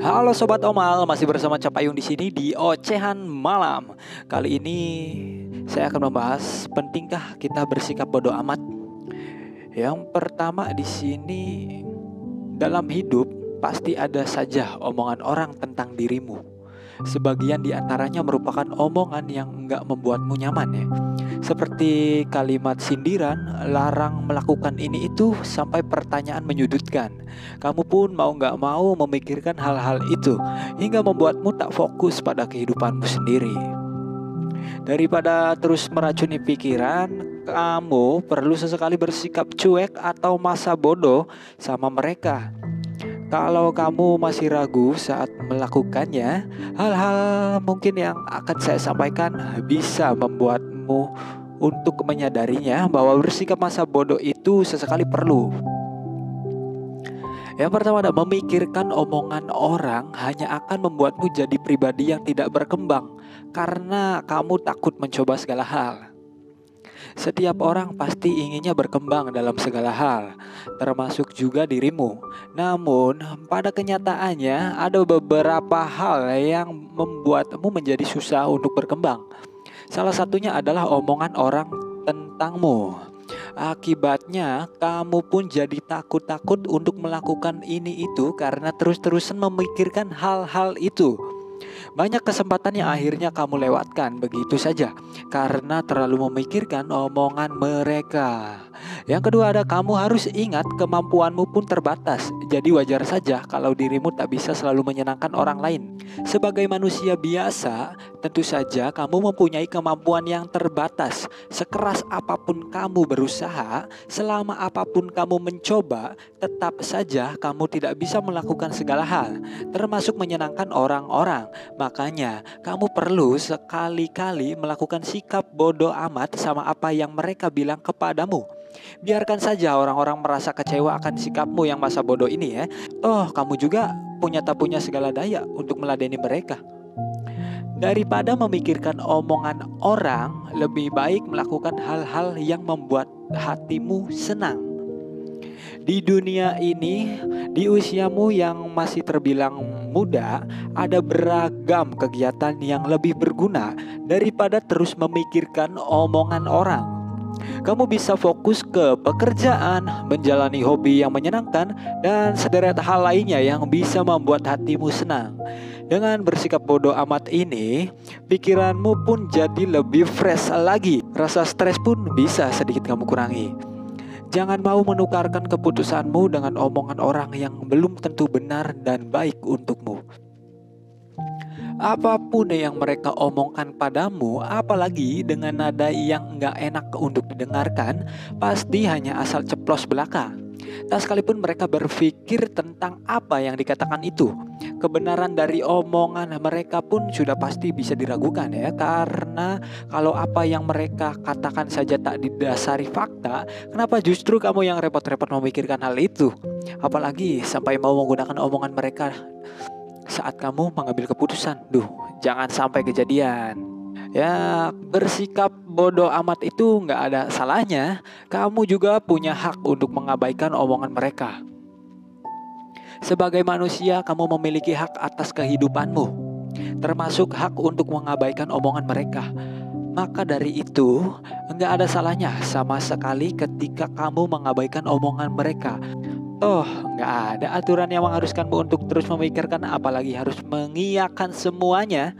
Halo sobat Omal, masih bersama Capayung di sini di Ocehan Malam. Kali ini saya akan membahas pentingkah kita bersikap bodoh amat. Yang pertama di sini dalam hidup pasti ada saja omongan orang tentang dirimu. Sebagian di antaranya merupakan omongan yang enggak membuatmu nyaman ya. Seperti kalimat sindiran, larang melakukan ini itu sampai pertanyaan menyudutkan. Kamu pun mau nggak mau memikirkan hal-hal itu hingga membuatmu tak fokus pada kehidupanmu sendiri. Daripada terus meracuni pikiran, kamu perlu sesekali bersikap cuek atau masa bodoh sama mereka. Kalau kamu masih ragu saat melakukannya, hal-hal mungkin yang akan saya sampaikan bisa membuatmu untuk menyadarinya bahwa bersikap masa bodoh itu sesekali perlu. Yang pertama adalah memikirkan omongan orang hanya akan membuatmu jadi pribadi yang tidak berkembang karena kamu takut mencoba segala hal. Setiap orang pasti inginnya berkembang dalam segala hal, termasuk juga dirimu. Namun, pada kenyataannya ada beberapa hal yang membuatmu menjadi susah untuk berkembang. Salah satunya adalah omongan orang tentangmu. Akibatnya, kamu pun jadi takut-takut untuk melakukan ini itu karena terus-terusan memikirkan hal-hal itu. Banyak kesempatan yang akhirnya kamu lewatkan begitu saja karena terlalu memikirkan omongan mereka. Yang kedua ada kamu harus ingat kemampuanmu pun terbatas. Jadi wajar saja kalau dirimu tak bisa selalu menyenangkan orang lain. Sebagai manusia biasa, tentu saja kamu mempunyai kemampuan yang terbatas. Sekeras apa pun kamu berusaha, selama apa pun kamu mencoba, tetap saja kamu tidak bisa melakukan segala hal, termasuk menyenangkan orang-orang. Makanya, kamu perlu sekali-kali melakukan sikap bodoh amat sama apa yang mereka bilang kepadamu. Biarkan saja orang-orang merasa kecewa akan sikapmu yang masa bodoh ini ya. Oh, kamu juga punya tak punya segala daya untuk meladeni mereka. Daripada memikirkan omongan orang, lebih baik melakukan hal-hal yang membuat hatimu senang. Di dunia ini, di usiamu yang masih terbilang muda, ada beragam kegiatan yang lebih berguna daripada terus memikirkan omongan orang. Kamu bisa fokus ke pekerjaan, menjalani hobi yang menyenangkan, dan sederet hal lainnya yang bisa membuat hatimu senang. Dengan bersikap bodoh amat ini, pikiranmu pun jadi lebih fresh lagi. Rasa stres pun bisa sedikit kamu kurangi. Jangan mau menukarkan keputusanmu dengan omongan orang yang belum tentu benar dan baik untukmu. Apa pun yang mereka omongkan padamu, apalagi dengan nada yang enggak enak untuk didengarkan, pasti hanya asal ceplos belaka. Tak sekalipun mereka berpikir tentang apa yang dikatakan itu, kebenaran dari omongan mereka pun sudah pasti bisa diragukan ya. Karena kalau apa yang mereka katakan saja tak didasari fakta kenapa justru kamu yang repot-repot memikirkan hal itu? Apalagi sampai mau menggunakan omongan mereka saat kamu mengambil keputusan. Duh jangan sampai kejadian Ya bersikap bodoh amat itu nggak ada salahnya Kamu juga punya hak untuk mengabaikan omongan mereka sebagai manusia, kamu memiliki hak atas kehidupanmu, termasuk hak untuk mengabaikan omongan mereka. Maka dari itu, enggak ada salahnya sama sekali ketika kamu mengabaikan omongan mereka. Toh, enggak ada aturan yang mengharuskanmu untuk terus memikirkan apalagi harus mengiyakan semuanya.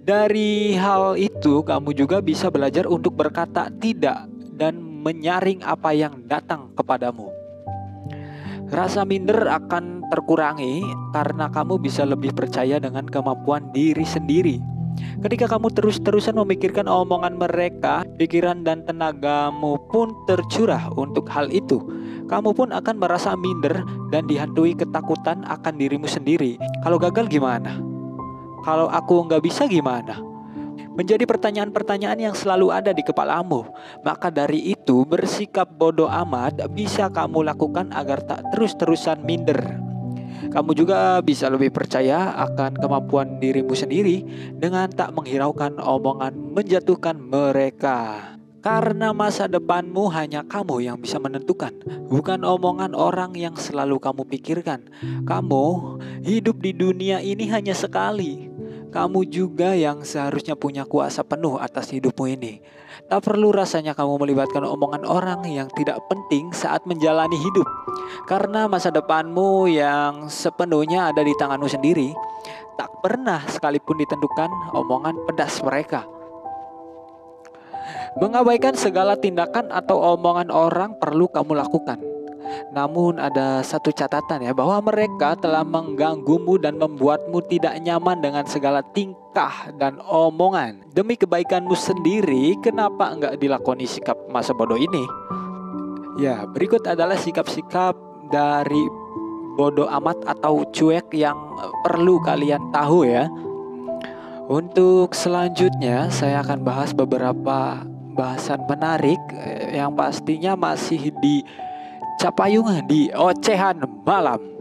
Dari hal itu, kamu juga bisa belajar untuk berkata tidak dan menyaring apa yang datang kepadamu. Rasa minder akan terkurangi karena kamu bisa lebih percaya dengan kemampuan diri sendiri. Ketika kamu terus-terusan memikirkan omongan mereka, pikiran dan tenagamu pun tercurah untuk hal itu. Kamu pun akan merasa minder dan dihantui ketakutan akan dirimu sendiri. Kalau gagal gimana? Kalau aku nggak bisa gimana? menjadi pertanyaan-pertanyaan yang selalu ada di kepalamu. Maka dari itu, bersikap bodoh amat bisa kamu lakukan agar tak terus-terusan minder. Kamu juga bisa lebih percaya akan kemampuan dirimu sendiri dengan tak menghiraukan omongan menjatuhkan mereka. Karena masa depanmu hanya kamu yang bisa menentukan, bukan omongan orang yang selalu kamu pikirkan. Kamu hidup di dunia ini hanya sekali. Kamu juga yang seharusnya punya kuasa penuh atas hidupmu ini. Tak perlu rasanya kamu melibatkan omongan orang yang tidak penting saat menjalani hidup. Karena masa depanmu yang sepenuhnya ada di tanganmu sendiri, tak pernah sekalipun ditentukan omongan pedas mereka. Mengabaikan segala tindakan atau omongan orang perlu kamu lakukan. Namun ada satu catatan ya bahwa mereka telah mengganggumu dan membuatmu tidak nyaman dengan segala tingkah dan omongan. Demi kebaikanmu sendiri, kenapa enggak dilakoni sikap masa bodoh ini? Ya, berikut adalah sikap-sikap dari bodoh amat atau cuek yang perlu kalian tahu ya. Untuk selanjutnya saya akan bahas beberapa bahasan menarik eh, yang pastinya masih di Capayung di Ocehan Malam.